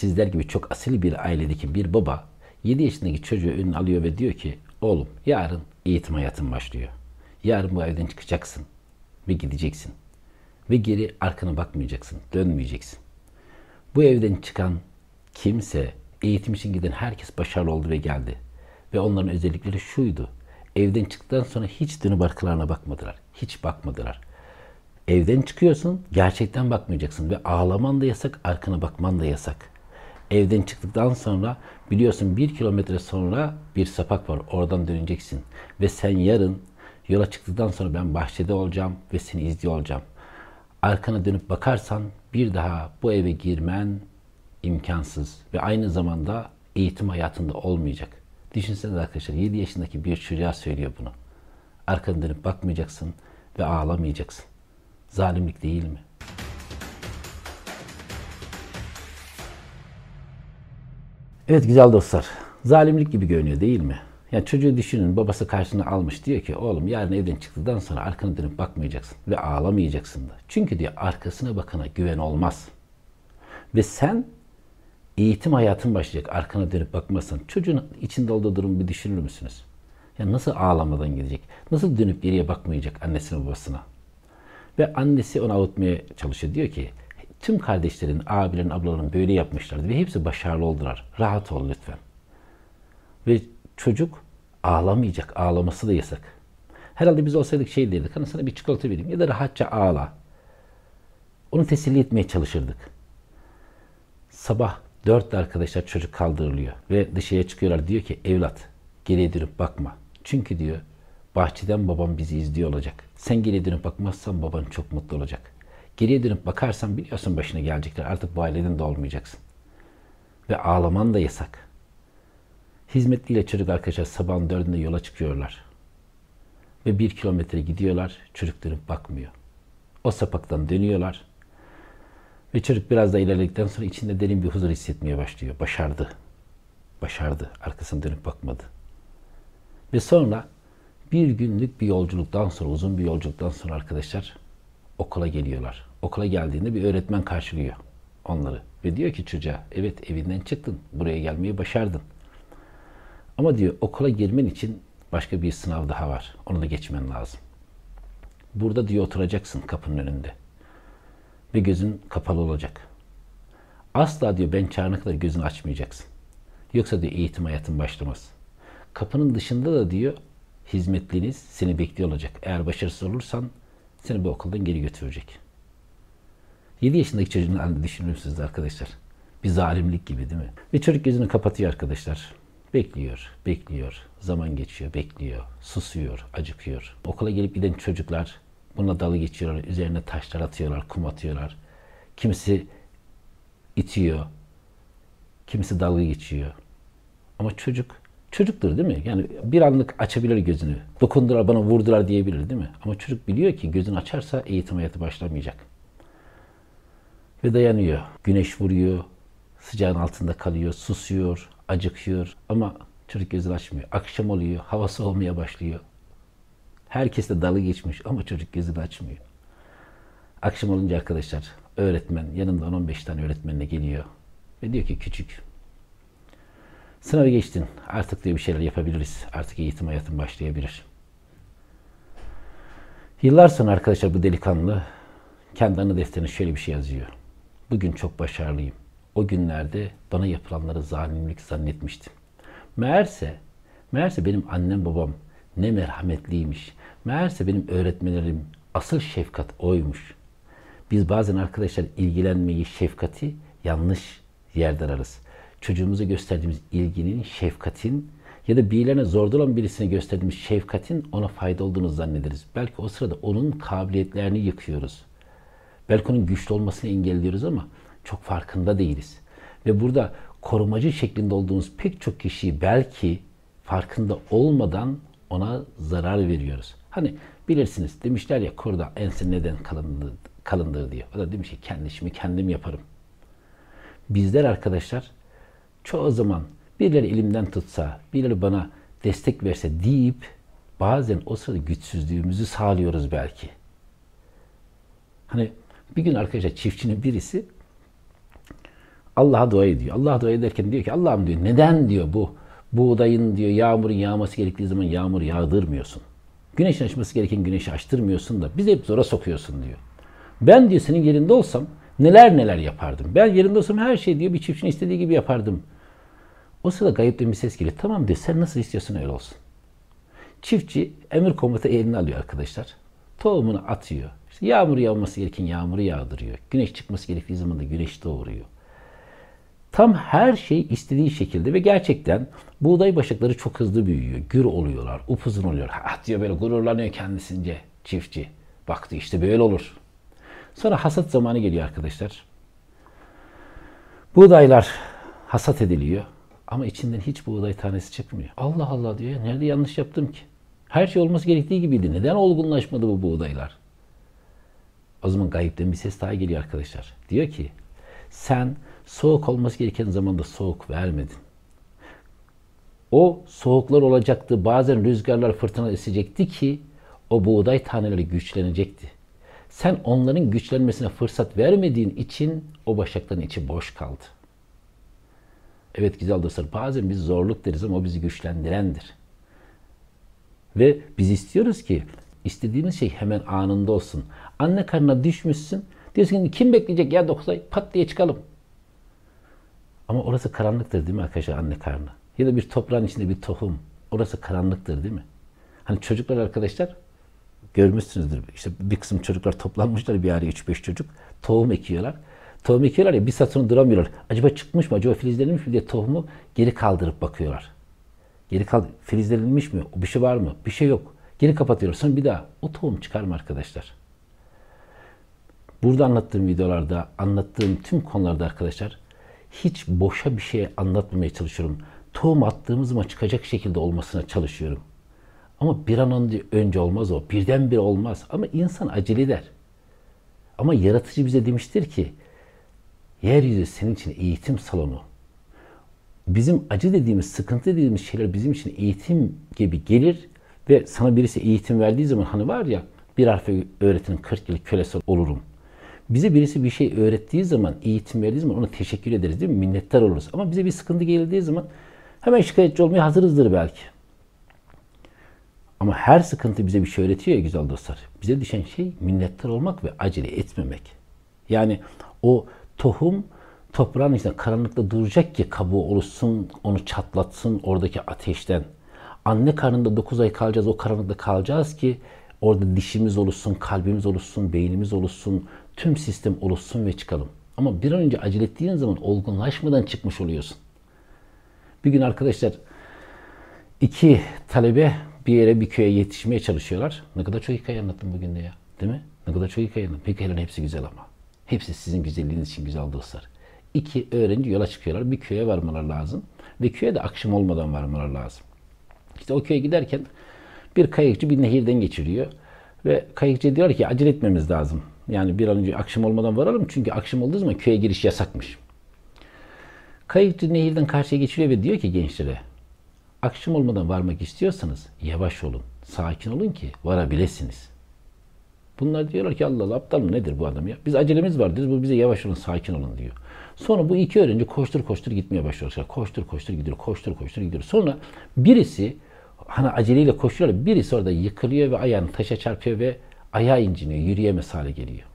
sizler gibi çok asil bir ailedeki bir baba 7 yaşındaki çocuğu önüne alıyor ve diyor ki oğlum yarın eğitim hayatın başlıyor. Yarın bu evden çıkacaksın ve gideceksin. Ve geri arkana bakmayacaksın, dönmeyeceksin. Bu evden çıkan kimse, eğitim için giden herkes başarılı oldu ve geldi. Ve onların özellikleri şuydu. Evden çıktıktan sonra hiç dönüp arkalarına bakmadılar. Hiç bakmadılar. Evden çıkıyorsun, gerçekten bakmayacaksın ve ağlaman da yasak, arkana bakman da yasak. Evden çıktıktan sonra biliyorsun bir kilometre sonra bir sapak var, oradan döneceksin. Ve sen yarın yola çıktıktan sonra ben bahçede olacağım ve seni izliyor olacağım. Arkana dönüp bakarsan bir daha bu eve girmen imkansız ve aynı zamanda eğitim hayatında olmayacak. Düşünsenize arkadaşlar 7 yaşındaki bir çocuğa söylüyor bunu. Arkanı dönüp bakmayacaksın ve ağlamayacaksın. Zalimlik değil mi? Evet güzel dostlar. Zalimlik gibi görünüyor değil mi? Yani çocuğu düşünün babası karşına almış diyor ki oğlum yarın evden çıktıktan sonra arkanı dönüp bakmayacaksın ve ağlamayacaksın da. Çünkü diyor arkasına bakana güven olmaz. Ve sen eğitim hayatın başlayacak arkana dönüp bakmazsan çocuğun içinde olduğu durumu bir düşünür müsünüz? Yani nasıl ağlamadan gidecek? Nasıl dönüp geriye bakmayacak annesine babasına? Ve annesi onu avutmaya çalışıyor. Diyor ki tüm kardeşlerin, abilerin, ablaların böyle yapmışlardı ve hepsi başarılı oldular. Rahat ol lütfen. Ve çocuk ağlamayacak. Ağlaması da yasak. Herhalde biz olsaydık şey derdik. Hani sana bir çikolata vereyim ya da rahatça ağla. Onu teselli etmeye çalışırdık. Sabah dörtte arkadaşlar çocuk kaldırılıyor ve dışarıya çıkıyorlar. Diyor ki evlat geriye dönüp bakma. Çünkü diyor bahçeden babam bizi izliyor olacak. Sen geriye dönüp bakmazsan baban çok mutlu olacak. Geriye dönüp bakarsan biliyorsun başına gelecekler. Artık bu aileden de olmayacaksın. Ve ağlaman da yasak. Hizmetliyle çocuk arkadaşlar sabahın dördünde yola çıkıyorlar. Ve bir kilometre gidiyorlar. Çocuk dönüp bakmıyor. O sapaktan dönüyorlar. Ve çocuk biraz da ilerledikten sonra içinde derin bir huzur hissetmeye başlıyor. Başardı. Başardı. Arkasına dönüp bakmadı. Ve sonra bir günlük bir yolculuktan sonra, uzun bir yolculuktan sonra arkadaşlar okula geliyorlar. Okula geldiğinde bir öğretmen karşılıyor onları. Ve diyor ki çocuğa, evet evinden çıktın, buraya gelmeyi başardın. Ama diyor okula girmen için başka bir sınav daha var. Onu da geçmen lazım. Burada diyor oturacaksın kapının önünde. Ve gözün kapalı olacak. Asla diyor ben çağırana kadar gözünü açmayacaksın. Yoksa diyor eğitim hayatın başlamaz. Kapının dışında da diyor hizmetliniz seni bekliyor olacak. Eğer başarısız olursan seni bu okuldan geri götürecek. 7 yaşındaki çocuğun halini düşünür müsünüz arkadaşlar? Bir zalimlik gibi değil mi? Ve çocuk gözünü kapatıyor arkadaşlar. Bekliyor, bekliyor. Zaman geçiyor, bekliyor. Susuyor, acıkıyor. Okula gelip giden çocuklar buna dalı geçiyorlar. Üzerine taşlar atıyorlar, kum atıyorlar. Kimisi itiyor. Kimisi dalga geçiyor. Ama çocuk çocuktur değil mi? Yani bir anlık açabilir gözünü. Dokundular bana vurdular diyebilir değil mi? Ama çocuk biliyor ki gözünü açarsa eğitim hayatı başlamayacak. Ve dayanıyor. Güneş vuruyor. Sıcağın altında kalıyor. Susuyor. Acıkıyor. Ama çocuk gözünü açmıyor. Akşam oluyor. Havası olmaya başlıyor. Herkes de dalı geçmiş ama çocuk gözünü açmıyor. Akşam olunca arkadaşlar öğretmen yanında 10-15 tane öğretmenle geliyor. Ve diyor ki küçük Sınavı geçtin. Artık diyor bir şeyler yapabiliriz. Artık eğitim hayatın başlayabilir. Yıllar sonra arkadaşlar bu delikanlı kendi anı defterine şöyle bir şey yazıyor. Bugün çok başarılıyım. O günlerde bana yapılanları zalimlik zannetmiştim. Meğerse, meğerse benim annem babam ne merhametliymiş. Meğerse benim öğretmenlerim asıl şefkat oymuş. Biz bazen arkadaşlar ilgilenmeyi, şefkati yanlış yerde ararız çocuğumuza gösterdiğimiz ilginin, şefkatin ya da birilerine zorda olan birisine gösterdiğimiz şefkatin ona fayda olduğunu zannederiz. Belki o sırada onun kabiliyetlerini yıkıyoruz. Belki güçlü olmasını engelliyoruz ama çok farkında değiliz. Ve burada korumacı şeklinde olduğumuz pek çok kişiyi belki farkında olmadan ona zarar veriyoruz. Hani bilirsiniz demişler ya kurda ense neden kalındır, kalındır diye. O da demiş ki kendi işimi kendim yaparım. Bizler arkadaşlar çoğu zaman birileri elimden tutsa, birileri bana destek verse deyip bazen o sırada güçsüzlüğümüzü sağlıyoruz belki. Hani bir gün arkadaşlar çiftçinin birisi Allah'a dua ediyor. Allah'a dua ederken diyor ki Allah'ım diyor neden diyor bu buğdayın diyor yağmurun yağması gerektiği zaman yağmur yağdırmıyorsun. Güneşin açması gereken güneşi açtırmıyorsun da bizi hep zora sokuyorsun diyor. Ben diyor senin yerinde olsam neler neler yapardım. Ben yerinde olsam her şey diyor bir çiftçinin istediği gibi yapardım. O sırada gayipten bir ses geliyor. Tamam diyor sen nasıl istiyorsun öyle olsun. Çiftçi emir komuta eline alıyor arkadaşlar. Tohumunu atıyor. İşte yağmur yağması gereken yağmuru yağdırıyor. Güneş çıkması gerektiği zaman da güneş doğuruyor. Tam her şey istediği şekilde ve gerçekten buğday başakları çok hızlı büyüyor. Gür oluyorlar, upuzun oluyor. Ha diyor böyle gururlanıyor kendisince çiftçi. Baktı işte böyle olur. Sonra hasat zamanı geliyor arkadaşlar. Buğdaylar hasat ediliyor. Ama içinden hiç buğday tanesi çıkmıyor. Allah Allah diyor ya nerede yanlış yaptım ki? Her şey olması gerektiği gibiydi. Neden olgunlaşmadı bu buğdaylar? O zaman gayipten bir ses daha geliyor arkadaşlar. Diyor ki sen soğuk olması gereken zamanda soğuk vermedin. O soğuklar olacaktı. Bazen rüzgarlar fırtına esecekti ki o buğday taneleri güçlenecekti. Sen onların güçlenmesine fırsat vermediğin için o başakların içi boş kaldı. Evet güzel dostlar bazen biz zorluk deriz ama o bizi güçlendirendir. Ve biz istiyoruz ki istediğimiz şey hemen anında olsun. Anne karnına düşmüşsün. Diyorsun ki kim bekleyecek ya 9 ay pat diye çıkalım. Ama orası karanlıktır değil mi arkadaşlar anne karnı? Ya da bir toprağın içinde bir tohum. Orası karanlıktır değil mi? Hani çocuklar arkadaşlar görmüşsünüzdür. İşte bir kısım çocuklar toplanmışlar bir araya 3-5 çocuk. Tohum ekiyorlar. Tohum ekiyorlar ya bir saat sonra duramıyorlar. Acaba çıkmış mı? Acaba filizlenmiş mi diye tohumu geri kaldırıp bakıyorlar. Geri kaldı. Filizlenmiş mi? Bir şey var mı? Bir şey yok. Geri kapatıyorlar. Sonra bir daha o tohum çıkar mı arkadaşlar? Burada anlattığım videolarda, anlattığım tüm konularda arkadaşlar hiç boşa bir şey anlatmamaya çalışıyorum. Tohum attığımız zaman çıkacak şekilde olmasına çalışıyorum. Ama bir an önce olmaz o. Birdenbire olmaz. Ama insan acele eder. Ama yaratıcı bize demiştir ki yeryüzü senin için eğitim salonu. Bizim acı dediğimiz, sıkıntı dediğimiz şeyler bizim için eğitim gibi gelir ve sana birisi eğitim verdiği zaman hani var ya bir harfi öğretinin 40 yıl kölesi olurum. Bize birisi bir şey öğrettiği zaman, eğitim verdiği zaman ona teşekkür ederiz değil mi? Minnettar oluruz. Ama bize bir sıkıntı geldiği zaman hemen şikayetçi olmaya hazırızdır belki. Ama her sıkıntı bize bir şey öğretiyor ya güzel dostlar. Bize düşen şey minnettar olmak ve acele etmemek. Yani o tohum toprağın içinde karanlıkta duracak ki kabuğu oluşsun, onu çatlatsın oradaki ateşten. Anne karnında 9 ay kalacağız, o karanlıkta kalacağız ki orada dişimiz oluşsun, kalbimiz oluşsun, beynimiz oluşsun, tüm sistem oluşsun ve çıkalım. Ama bir an önce acele ettiğin zaman olgunlaşmadan çıkmış oluyorsun. Bir gün arkadaşlar iki talebe bir yere bir köye yetişmeye çalışıyorlar. Ne kadar çok hikaye anlattım bugün de ya. Değil mi? Ne kadar çok hikaye anlattım. Hikayelerin hepsi güzel ama. Hepsi sizin güzelliğiniz için güzel dostlar. İki öğrenci yola çıkıyorlar. Bir köye varmaları lazım. Ve köye de akşam olmadan varmaları lazım. İşte o köye giderken bir kayıkçı bir nehirden geçiriyor. Ve kayıkçı diyor ki acele etmemiz lazım. Yani bir an önce akşam olmadan varalım. Çünkü akşam olduğu zaman köye giriş yasakmış. Kayıkçı nehirden karşıya geçiriyor ve diyor ki gençlere akşam olmadan varmak istiyorsanız yavaş olun, sakin olun ki varabilirsiniz. Bunlar diyorlar ki Allah Allah aptal mı nedir bu adam ya? Biz acelemiz var diyoruz. Bu bize yavaş olun, sakin olun diyor. Sonra bu iki öğrenci koştur koştur gitmeye başlıyorlar. Koştur koştur gidiyor, koştur koştur gidiyor. Sonra birisi hani aceleyle koşuyor, birisi orada yıkılıyor ve ayağını taşa çarpıyor ve ayağı inciniyor, yürüyemez hale geliyor.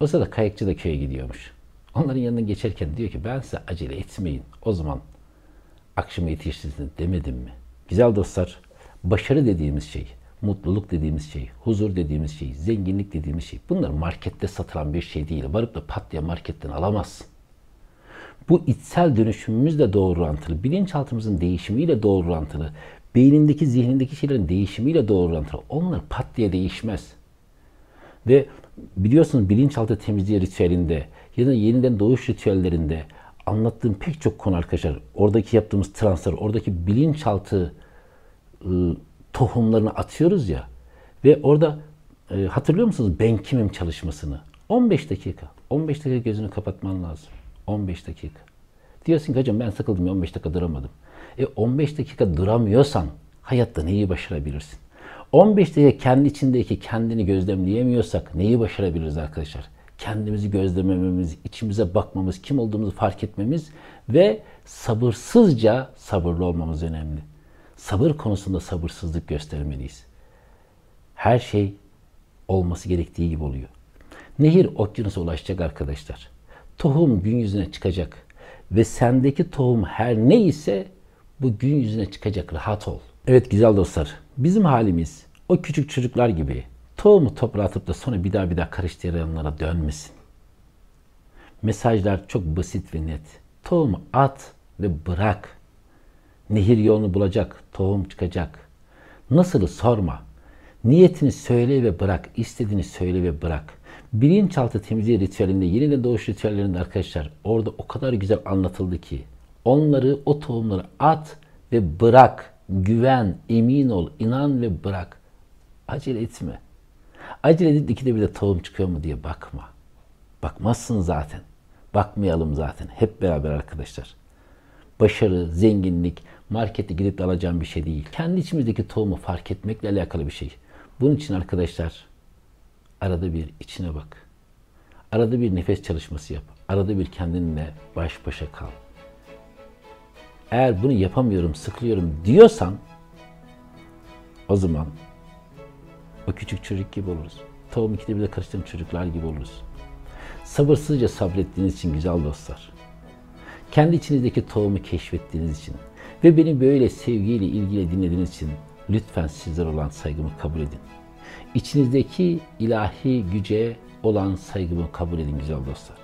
O sırada kayıkçı da köye gidiyormuş. Onların yanından geçerken diyor ki ben size acele etmeyin. O zaman akşama yetiştirsiniz demedim mi? Güzel dostlar, başarı dediğimiz şey, mutluluk dediğimiz şey, huzur dediğimiz şey, zenginlik dediğimiz şey bunlar markette satılan bir şey değil. Varıp da pat diye marketten alamazsın. Bu içsel dönüşümümüzle doğru orantılı, bilinçaltımızın değişimiyle doğru orantılı, beynindeki, zihnindeki şeylerin değişimiyle doğru orantılı. Onlar pat diye değişmez. Ve biliyorsunuz bilinçaltı temizliği ritüelinde ya da yeniden doğuş ritüellerinde anlattığım pek çok konu arkadaşlar. Oradaki yaptığımız transfer, oradaki bilinçaltı ıı, tohumlarını atıyoruz ya ve orada e, hatırlıyor musunuz ben kimim çalışmasını? 15 dakika. 15 dakika gözünü kapatman lazım. 15 dakika. Diyorsun ki hocam ben sıkıldım ya 15 dakika duramadım. E 15 dakika duramıyorsan hayatta neyi başarabilirsin? 15 dakika kendi içindeki kendini gözlemleyemiyorsak neyi başarabiliriz arkadaşlar? kendimizi gözlemememiz, içimize bakmamız, kim olduğumuzu fark etmemiz ve sabırsızca sabırlı olmamız önemli. Sabır konusunda sabırsızlık göstermeliyiz. Her şey olması gerektiği gibi oluyor. Nehir okyanusa ulaşacak arkadaşlar. Tohum gün yüzüne çıkacak. Ve sendeki tohum her neyse bu gün yüzüne çıkacak. Rahat ol. Evet güzel dostlar. Bizim halimiz o küçük çocuklar gibi tohumu toprağa da sonra bir daha bir daha karıştıranlara dönmesin. Mesajlar çok basit ve net. Tohumu at ve bırak. Nehir yolunu bulacak, tohum çıkacak. Nasılı sorma. Niyetini söyle ve bırak. İstediğini söyle ve bırak. Bilinçaltı temizliği ritüelinde, yeniden doğuş ritüellerinde arkadaşlar orada o kadar güzel anlatıldı ki onları, o tohumları at ve bırak. Güven, emin ol, inan ve bırak. Acele etme. Acele edip ikide bir de tohum çıkıyor mu diye bakma. Bakmazsın zaten. Bakmayalım zaten. Hep beraber arkadaşlar. Başarı, zenginlik, markete gidip de alacağım bir şey değil. Kendi içimizdeki tohumu fark etmekle alakalı bir şey. Bunun için arkadaşlar arada bir içine bak. Arada bir nefes çalışması yap. Arada bir kendinle baş başa kal. Eğer bunu yapamıyorum, sıkılıyorum diyorsan o zaman o küçük çocuk gibi oluruz. Tohum ikide bir de çocuklar gibi oluruz. Sabırsızca sabrettiğiniz için güzel dostlar. Kendi içinizdeki tohumu keşfettiğiniz için ve beni böyle sevgiyle ilgili dinlediğiniz için lütfen sizler olan saygımı kabul edin. İçinizdeki ilahi güce olan saygımı kabul edin güzel dostlar.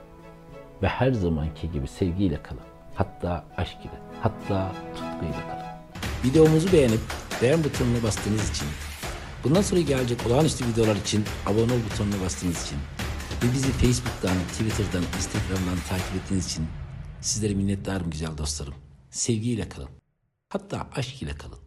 Ve her zamanki gibi sevgiyle kalın. Hatta aşk ile, hatta tutkuyla kalın. Videomuzu beğenip beğen butonuna bastığınız için, bundan sonra gelecek olağanüstü videolar için abone ol butonuna bastığınız için ve bizi Facebook'tan, Twitter'dan, Instagram'dan takip ettiğiniz için sizlere minnettarım güzel dostlarım. Sevgiyle kalın. Hatta aşk ile kalın.